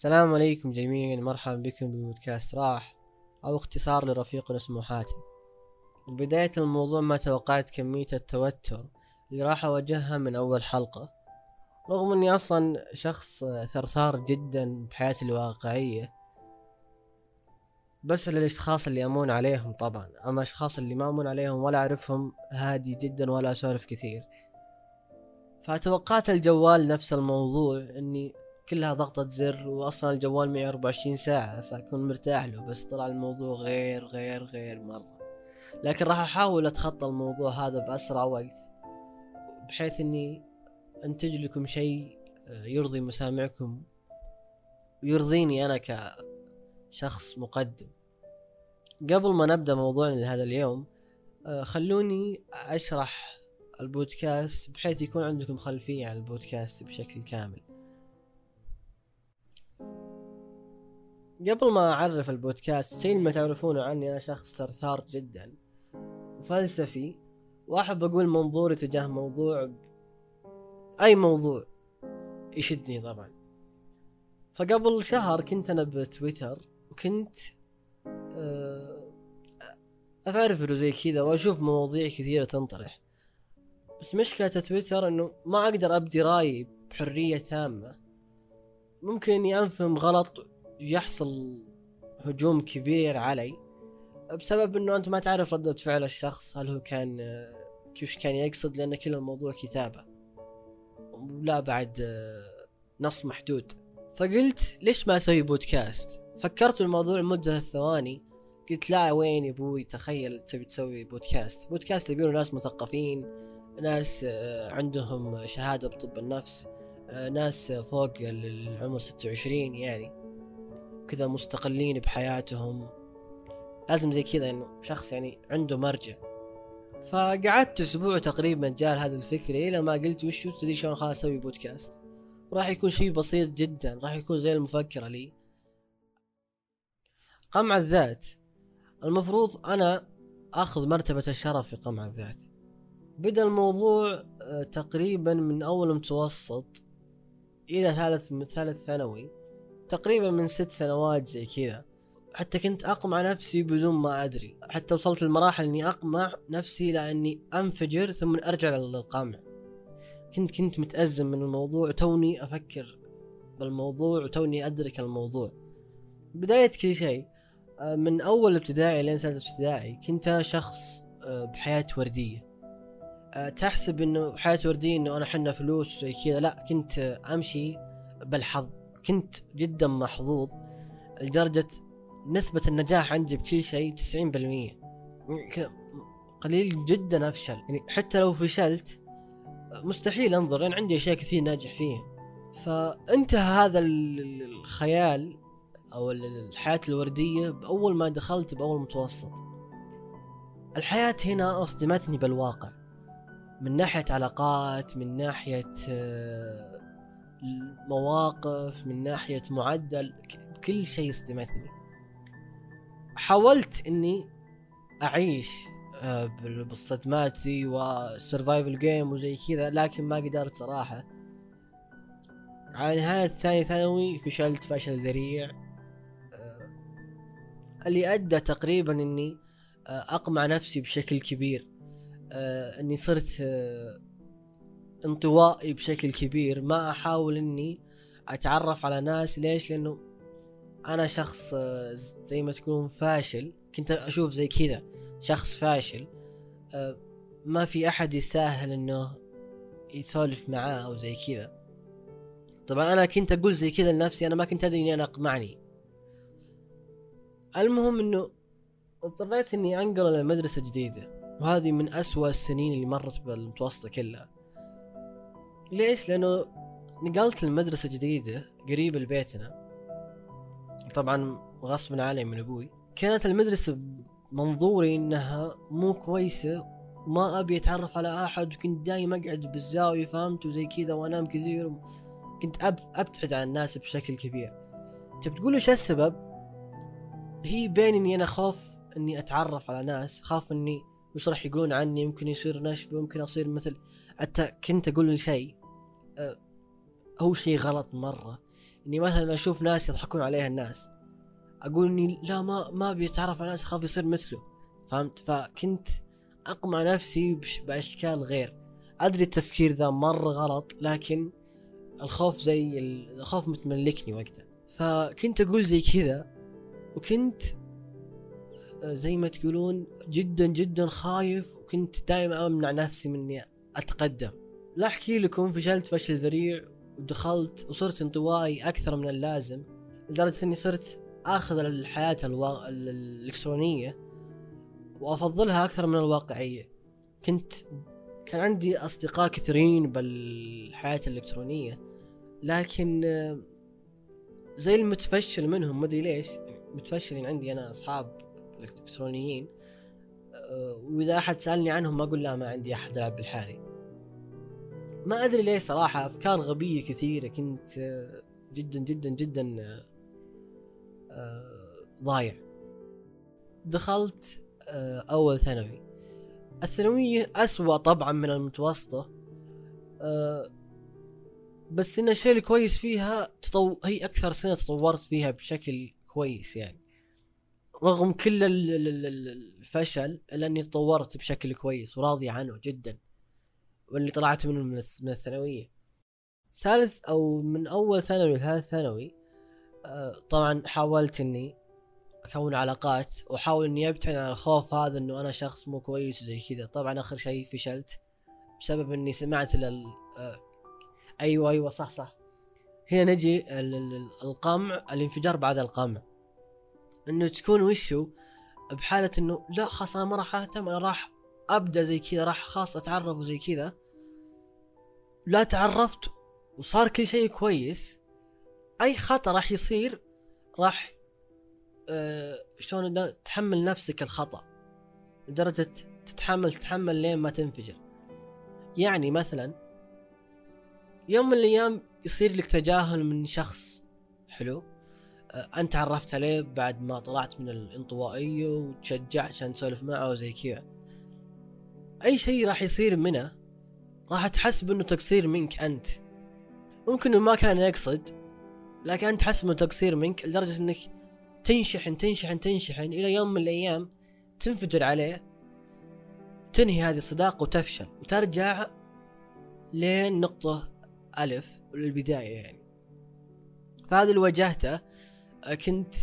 السلام عليكم جميعا. مرحبا بكم ببودكاست راح أو اختصار لرفيق اسمه حاتم بداية الموضوع ما توقعت كمية التوتر اللي راح أواجهها من أول حلقة. رغم أني أصلا شخص ثرثار جدا بحياتي الواقعية بس للأشخاص اللي أمون عليهم طبعا. أما الأشخاص اللي ما أمون عليهم ولا أعرفهم هادي جدا ولا أسولف كثير. فتوقعت الجوال نفس الموضوع إني كلها ضغطة زر واصلا الجوال معي 24 ساعة فأكون مرتاح له بس طلع الموضوع غير غير غير مرة. لكن راح أحاول أتخطى الموضوع هذا بأسرع وقت بحيث إني أنتج لكم شيء آه، يرضي مسامعكم ويرضيني أنا كشخص مقدم. قبل ما نبدأ موضوعنا لهذا اليوم آه، خلوني أشرح البودكاست بحيث يكون عندكم خلفية عن البودكاست بشكل كامل. قبل ما أعرف البودكاست شيء ما تعرفونه عني أنا شخص ثرثار جدا. وفلسفي وأحب أقول منظوري تجاه موضوع أي موضوع يشدني طبعا. فقبل شهر كنت أنا بتويتر وكنت آه، أفرفر زي كذا وأشوف مواضيع كثيرة تنطرح. بس مشكلة تويتر إنه ما أقدر أبدي رايي بحرية تامة. ممكن إني أنفهم غلط يحصل هجوم كبير علي بسبب إنه أنت ما تعرف ردة فعل الشخص هل هو كان كيف كان يقصد لأن كل الموضوع كتابة. لا بعد نص محدود. فقلت ليش ما أسوي بودكاست فكرت الموضوع لمدة ثواني. قلت لا وين يا أبوي؟ تخيل تبي تسوي بودكاست بودكاست يبينوا ناس مثقفين ناس عندهم شهادة بطب النفس ناس فوق العمر ستة وعشرين يعني. كذا مستقلين بحياتهم. لازم زي كذا إنه شخص يعني عنده مرجع. فقعدت أسبوع تقريبا جال هذا الفكرة إلى ما قلت وشو تدري شلون خلاص أسوي بودكاست. وراح يكون شيء بسيط جدا راح يكون زي المفكرة لي. قمع الذات. المفروض أنا آخذ مرتبة الشرف في قمع الذات. بدأ الموضوع آه، تقريبا من أول متوسط إلى ثالث ثالث ثانوي. تقريبا من ست سنوات زي كذا. حتى كنت أقمع نفسي بدون ما أدري. حتى وصلت لمراحل إني أقمع نفسي لأني أنفجر ثم أرجع للقمع. كنت كنت متأزم من الموضوع توني أفكر بالموضوع وتوني أدرك الموضوع. بداية كل شيء آه، من أول ابتدائي لين سنة ابتدائي كنت شخص آه، بحياة وردية. آه، تحسب إنه حياة وردية إنه أنا حنا فلوس زي كذا. لا كنت أمشي بالحظ. كنت جدا محظوظ لدرجة نسبة النجاح عندي بكل شيء تسعين بالمية. قليل جدا أفشل. يعني حتى لو فشلت مستحيل أنظر. لأن عندي أشياء كثير ناجح فيها. فانتهى هذا الخيال أو الحياة الوردية بأول ما دخلت بأول متوسط. الحياة هنا أصدمتني بالواقع. من ناحية علاقات من ناحية آه، مواقف من ناحية معدل كل شيء صدمتني حاولت إني أعيش آه، بالصدمات دي و survival game وزي كذا لكن ما قدرت صراحة. على نهاية ثاني ثانوي فشلت فشل ذريع. آه، اللي أدى تقريبا إني أقمع نفسي بشكل كبير. آه إني صرت آه انطوائي بشكل كبير. ما أحاول إني أتعرف على ناس. ليش؟ لأنه أنا شخص آه زي ما تكون فاشل. كنت أشوف زي كذا شخص فاشل. آه ما في أحد يستاهل إنه يسولف معاه أو زي كذا. طبعا أنا كنت أقول زي كذا لنفسي. أنا ما كنت أدري إني أنا أقمعني. المهم إنه اضطريت إني أنقل لمدرسة جديدة. وهذه من أسوأ السنين اللي مرت بالمتوسطة كلها. ليش؟ لأنه نقلت لمدرسة جديدة قريبة لبيتنا. طبعا غصبا علي من أبوي. كانت المدرسة منظوري إنها مو كويسة. ما أبي أتعرف على أحد. وكنت دايم أقعد بالزاوية فهمت؟ وزي كذا وأنام كثير. كنت أب أبتعد عن الناس بشكل كبير. تبي تقول إيش السبب؟ هي بين إني أنا خوف إني أتعرف على ناس. خاف إني وش راح يقولون عني. يمكن يصير نشب يمكن أصير مثل. حتى كنت أقول شيء هو شيء غلط مرة إني مثلا أشوف ناس يضحكون عليها الناس أقول إني لا ما ما أبي أتعرف على ناس اخاف يصير مثله فهمت؟ فكنت أقمع نفسي بأشكال غير. أدري التفكير ذا مرة غلط لكن الخوف زي ال- الخوف متملكني وقتها. فكنت أقول زي كذا وكنت آه، زي ما تقولون جدا جدا خايف وكنت دائما أمنع نفسي من إني أتقدم. لا أحكي لكم فشلت فشل ذريع ودخلت وصرت انطوائي أكثر من اللازم لدرجة إني صرت آخذ الحياة الوا... ال- الإلكترونية وأفضلها أكثر من الواقعية. كنت كان عندي أصدقاء كثيرين بالحياة الإلكترونية لكن زي المتفشل منهم مدري ليش متفشلين عندي أنا أصحاب إلكترونيين آه، وإذا أحد سألني عنهم ما أقول لا ما عندي أحد العب بالحالي. ما أدري ليش صراحة أفكار غبية كثيرة كنت آه، جدا جدا جدا آه، آه، ضايع. دخلت أول ثانوي. الثانوية أسوأ طبعا من المتوسطة بس إن الشيء الكويس فيها تطو... هي أكثر سنة تطورت فيها بشكل كويس يعني. رغم كل ال- ال- ال- ال- الفشل الا اني تطورت بشكل كويس وراضي عنه جدا. واللي طلعت منه من الثانوية. ثالث أو من أول ثانوي لثالث ثانوي آه، طبعا حاولت إني أكون علاقات وأحاول إني أبتعد عن الخوف هذا إنه أنا شخص مو كويس وزي كذا. طبعا آخر شيء فشلت بسبب إني سمعت لل آه، أيوه أيوه صح صح. هنا نجي ال- ال- ال- القمع الانفجار بعد القمع. إنه تكون وشو بحالة إنه لا خلاص أنا ما راح أهتم أنا راح أبدأ زي كذا راح خاص أتعرف وزي كذا. لا تعرفت وصار كل شيء كويس. أي خطأ راح يصير راح آه شلون تحمل نفسك الخطأ. لدرجة تتحمل تتحمل لين ما تنفجر. يعني مثلا يوم من الأيام يصير لك تجاهل من شخص حلو آه، أنت عرفت عليه بعد ما طلعت من الانطوائية وتشجعت عشان تسولف معه وزي كذا. أي شيء راح يصير منه راح تحسب انه تقصير منك أنت. ممكن إنه ما كان يقصد لكن أنت تحسب إنه تقصير منك لدرجة إنك تنشحن تنشحن تنشحن إلى يوم من الأيام تنفجر عليه تنهي هذه الصداقة وتفشل. وترجع لين نقطة ألف للبداية يعني. فهذا اللي واجهته كنت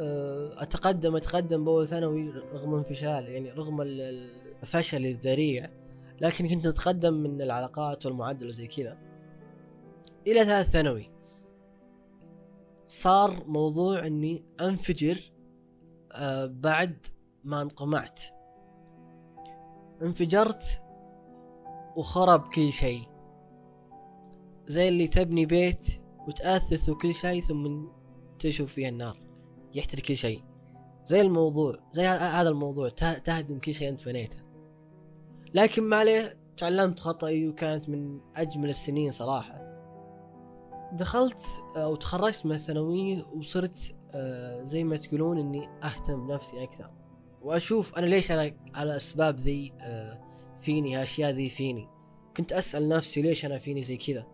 آه، أتقدم أتقدم بأول ثانوي رغم انفشال يعني رغم ال- ال- الفشل الذريع. لكن كنت اتقدم من العلاقات والمعدل وزي كذا. إلى ثالث ثانوي صار موضوع إني أنفجر آه، بعد ما انقمعت. انفجرت وخرب كل شيء. زي اللي تبني بيت وتأثث وكل شيء ثم تشوف فيها النار يحترق كل شيء. زي الموضوع زي هذا الموضوع ته- تهدم كل شيء أنت بنيته. لكن ما عليه تعلمت خطأي وكانت من أجمل السنين صراحة. دخلت آه، وتخرجت من الثانوية وصرت آه، زي ما تقولون إني أهتم بنفسي أكثر. وأشوف أنا ليش أنا على أسباب ذي آه، فيني هالاشياء ذي فيني. كنت أسأل نفسي ليش أنا فيني زي كذا.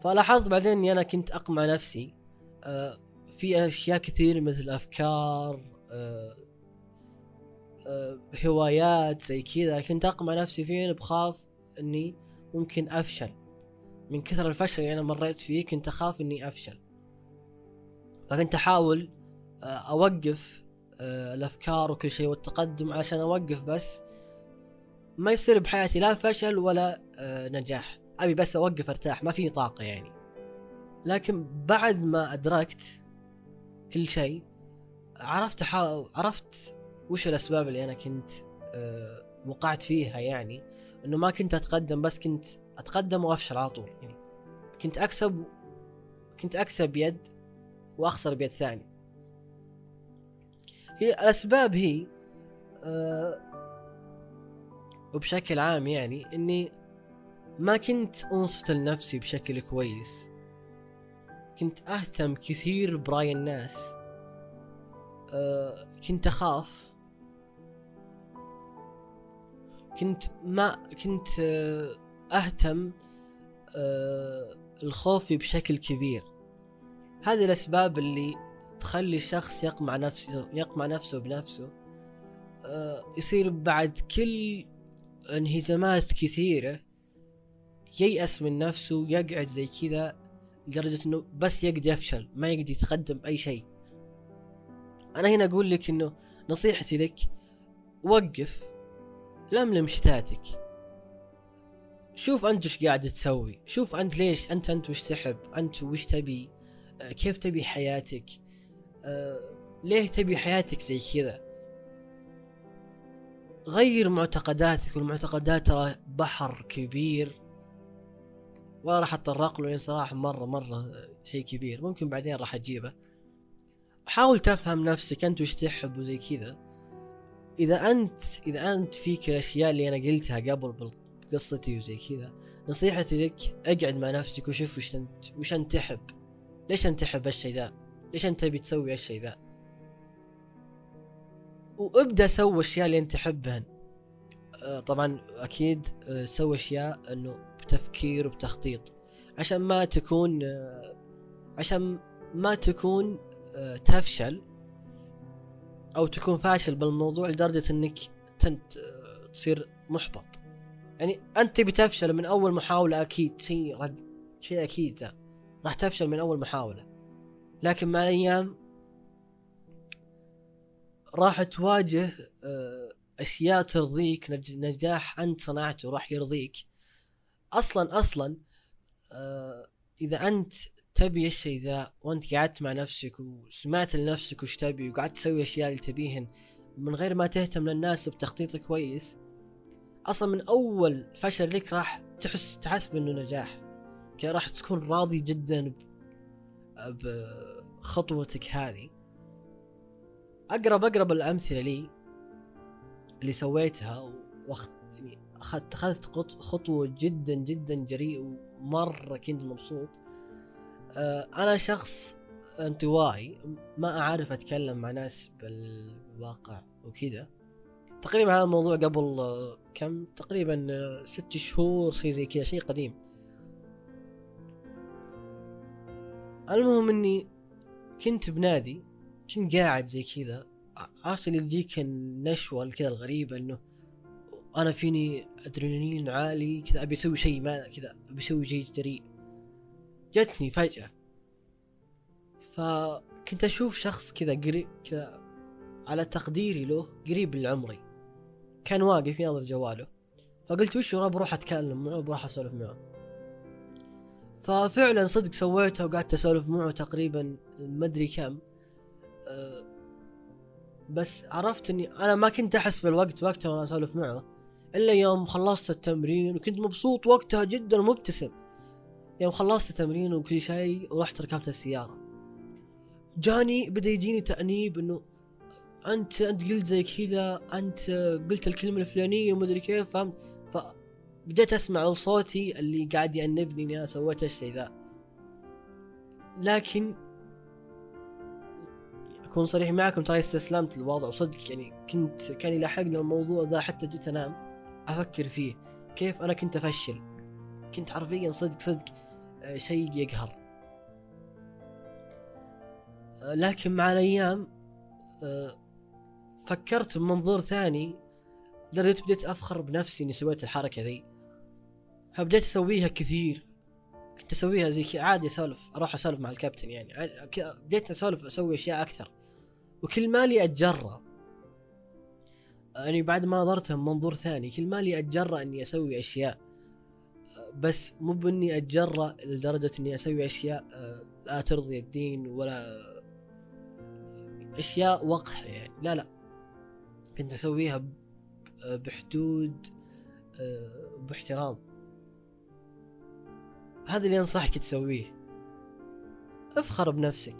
فلاحظت بعدين إني أنا كنت أقمع نفسي في أشياء كثير مثل آه، هوايات زي كذا كنت اقمع نفسي فيه بخاف إني ممكن أفشل. من كثر الفشل اللي أنا مريت فيه كنت أخاف إني أفشل. فكنت أحاول آه، أوقف آه، الأفكار وكل شيء والتقدم عشان أوقف بس ما يصير بحياتي لا فشل ولا آه، نجاح. أبي بس أوقف أرتاح ما في طاقة يعني. لكن بعد ما أدركت كل شيء عرفت. عرفت وش الأسباب اللي أنا كنت أه وقعت فيها يعني؟ إنه ما كنت أتقدم بس كنت أتقدم وأفشل على طول يعني. كنت أكسب كنت أكسب بيد وأخسر بيد ثاني. هي الأسباب هي أه وبشكل عام يعني إني ما كنت أنصت لنفسي بشكل كويس. كنت أهتم كثير برأي الناس. أه كنت أخاف. كنت ما كنت أه أهتم أه الخوف بشكل كبير. هذه الأسباب اللي تخلي الشخص يقمع نفسه يقمع نفسه بنفسه. آه، يصير بعد كل انهزامات كثيرة ييأس من نفسه يقعد زي كذا لدرجة إنه بس يقدر يفشل ما يقدر يتقدم بأي شيء. أنا هنا أقول لك إنه نصيحتي لك وقف. لملم شتاتك شوف أنت وش قاعد تسوي. شوف أنت ليش انت أنت وش تحب. أنت وش تبي. آه، كيف تبي حياتك. آه، ليه تبي حياتك زي كذا. غير معتقداتك. والمعتقدات ترى بحر كبير. ولا راح أتطرق له صراحة مرة مرة شيء كبير. ممكن بعدين راح أجيبه. حاول تفهم نفسك أنت وش تحب وزي كذا. إذا أنت إذا أنت فيك الأشياء اللي أنا قلتها قبل بقصتي وزي كذا نصيحتي لك أقعد مع نفسك وشوف وش أنت وش أنت تحب. ليش أنت تحب هالشيء ذا؟ ليش أنت تبي تسوي هالشيء ذا؟ وابدأ سوي الاشياء اللي أنت تحبهن. آه، طبعا أكيد آه، سوي أشياء إنه بتفكير وبتخطيط. عشان ما تكون آه، عشان ما تكون تفشل أو تكون فاشل بالموضوع لدرجة إنك تنت تصير محبط. يعني أنت تبي تفشل من أول محاولة أكيد شيء شيء أكيد ذا. راح تفشل من أول محاولة. لكن مع الأيام راح تواجه آه، أشياء ترضيك نجاح أنت صنعته راح يرضيك. أصلا أصلا آه، إذا أنت تبي الشيء ذا وأنت قعدت مع نفسك وسمعت لنفسك وش تبي وقعدت تسوي أشياء اللي تبيهن من غير ما تهتم للناس بتخطيط كويس أصلا من أول فشل لك راح تحس تحس بإنه نجاح. كي راح تكون راضي جدا بخطوتك هذه. اقرب أقرب الأمثلة لي اللي سويتها واخذت يعني اخذت خطوة جدا جدا جريء ومرة كنت مبسوط. أنا شخص انطوائي ما أعرف أتكلم مع ناس بالواقع وكذا. تقريبا هذا الموضوع قبل آه، كم؟ تقريبا آه، ست شهور شيء زي كذا شيء قديم. المهم إني كنت بنادي كنت قاعد زي كذا. عرفت اللي تجيك النشوة كذا الغريبة إنه أنا فيني ادرينالين عالي كذا أبي أسوي شيء ما كذا أبي أسوي شيء جريء. جتني فجأة. فكنت أشوف شخص كذا قريب كذا على تقديري له قريب لعمري. كان واقف ينظر جواله. فقلت وش بروح أتكلم معه بروح أسولف معه. ففعلا صدق سويتها وقعدت أسولف معه تقريبا مدري كم. أه بس عرفت إني أنا ما كنت أحس بالوقت وقتها وأنا أسولف معه. إلا يوم خلصت التمرين وكنت مبسوط وقتها جدا ومبتسم. يوم خلصت التمرين وكل شيء ورحت ركبت السيارة. جاني بدأ يجيني تأنيب إنه أنت أنت قلت زي كذا أنت قلت الكلمة الفلانية ومدري كيف فهمت؟ فبديت أسمع صوتي اللي قاعد يأنبني إني أنا سويت الشيء ذا. لكن أكون صريح معكم ترى استسلمت للوضع وصدق يعني كنت كان يلاحقني الموضوع ذا حتى جيت أنام. أفكر فيه كيف أنا كنت أفشل. كنت حرفيا صدق صدق آه، شيء يقهر. آه، لكن مع الأيام آه، فكرت بمنظور ثاني لدرجة بديت أفخر بنفسي إني سويت الحركة ذي. فبديت أسويها كثير. كنت أسويها زي عادي أسولف أروح أسولف مع الكابتن يعني. بديت أسولف أسوي أشياء أكثر. وكل مالي أتجرأ. يعني بعد ما نظرتها من منظور ثاني كل مالي أتجرأ إني أسوي أشياء. بس مو بإني أتجرأ لدرجة إني أسوي أشياء آه، لا ترضي الدين ولا أشياء وقح يعني. لا لا. كنت أسويها بحدود آه، باحترام. هذا اللي أنصحك تسويه. افخر بنفسك.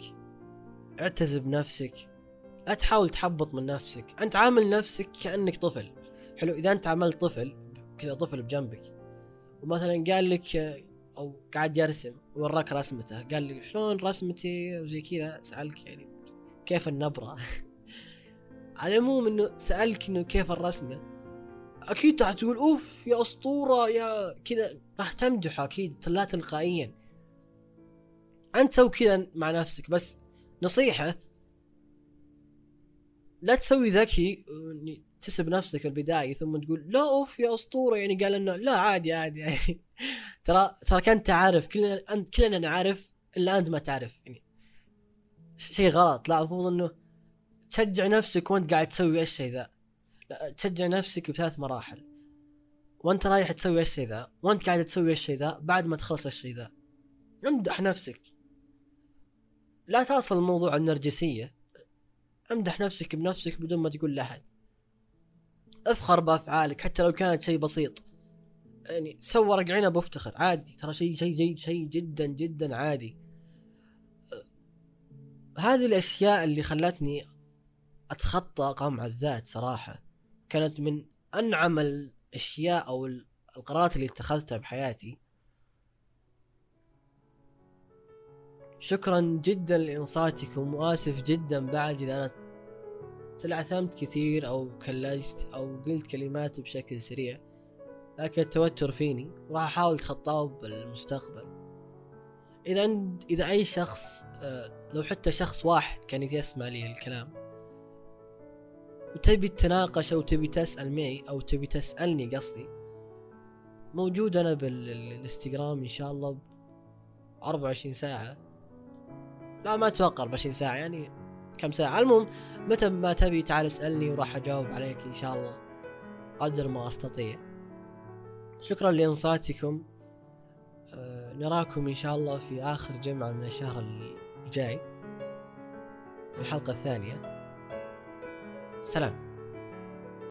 اعتز بنفسك. لا تحاول تحبط من نفسك. أنت عامل نفسك كأنك طفل. حلو إذا أنت عملت طفل كذا طفل بجنبك. ومثلا قال لك أو قاعد يرسم وراك رسمته قال لي شلون رسمتي وزي كذا سألك يعني كيف النبرة؟ على العموم إنه سألك إنه كيف الرسمة؟ أكيد راح تقول أوف يا أسطورة يا كذا راح تمدحه أكيد لا تلقائيا. أنت سوي كذا مع نفسك بس نصيحة لا تسوي ذكي تسب نفسك البداية ثم تقول لا أوف يا أسطورة يعني قال إنه لا عادي عادي يعني ترى ترى كنت عارف كلنا انت كلنا نعرف إلا أنت ما تعرف يعني. شيء غلط. لا المفروض إنه تشجع نفسك وأنت قاعد تسوي الشيء ذا. لا تشجع نفسك بثلاث مراحل. وأنت رايح تسوي الشيء ذا وأنت قاعد تسوي الشيء ذا بعد ما تخلص الشيء ذا. امدح نفسك. لا تصل الموضوع النرجسية. امدح نفسك بنفسك بدون ما تقول لأحد. افخر بأفعالك حتى لو كانت شيء بسيط. يعني سوى ورق عنب وافتخر. عادي ترى شيء شيء شيء شيء جدا جدا عادي. هذه الأشياء اللي خلتني أتخطى قمع الذات صراحة. كانت من أنعم الأشياء أو القرارات اللي اتخذتها بحياتي. شكرا جدا لإنصاتكم وآسف جدا بعد إذا أنا تلعثمت كثير أو كلجت أو قلت كلمات بشكل سريع لكن التوتر فيني وراح أحاول أتخطاه بالمستقبل. إذا عند إذا أي شخص آه، لو حتى شخص واحد كان يسمع لي الكلام وتبي تتناقش أو تبي تسأل معي أو تبي تسألني قصدي موجود أنا بالانستغرام إن شاء الله ب 24 ساعة. لا ما أتوقع 24 ساعة يعني كم ساعة. المهم متى ما تبي تعال اسألني وراح أجاوب عليك إن شاء الله. قدر ما أستطيع. شكرا لإنصاتكم. أه نراكم إن شاء الله في آخر جمعة من الشهر الجاي في الحلقة الثانية. سلام.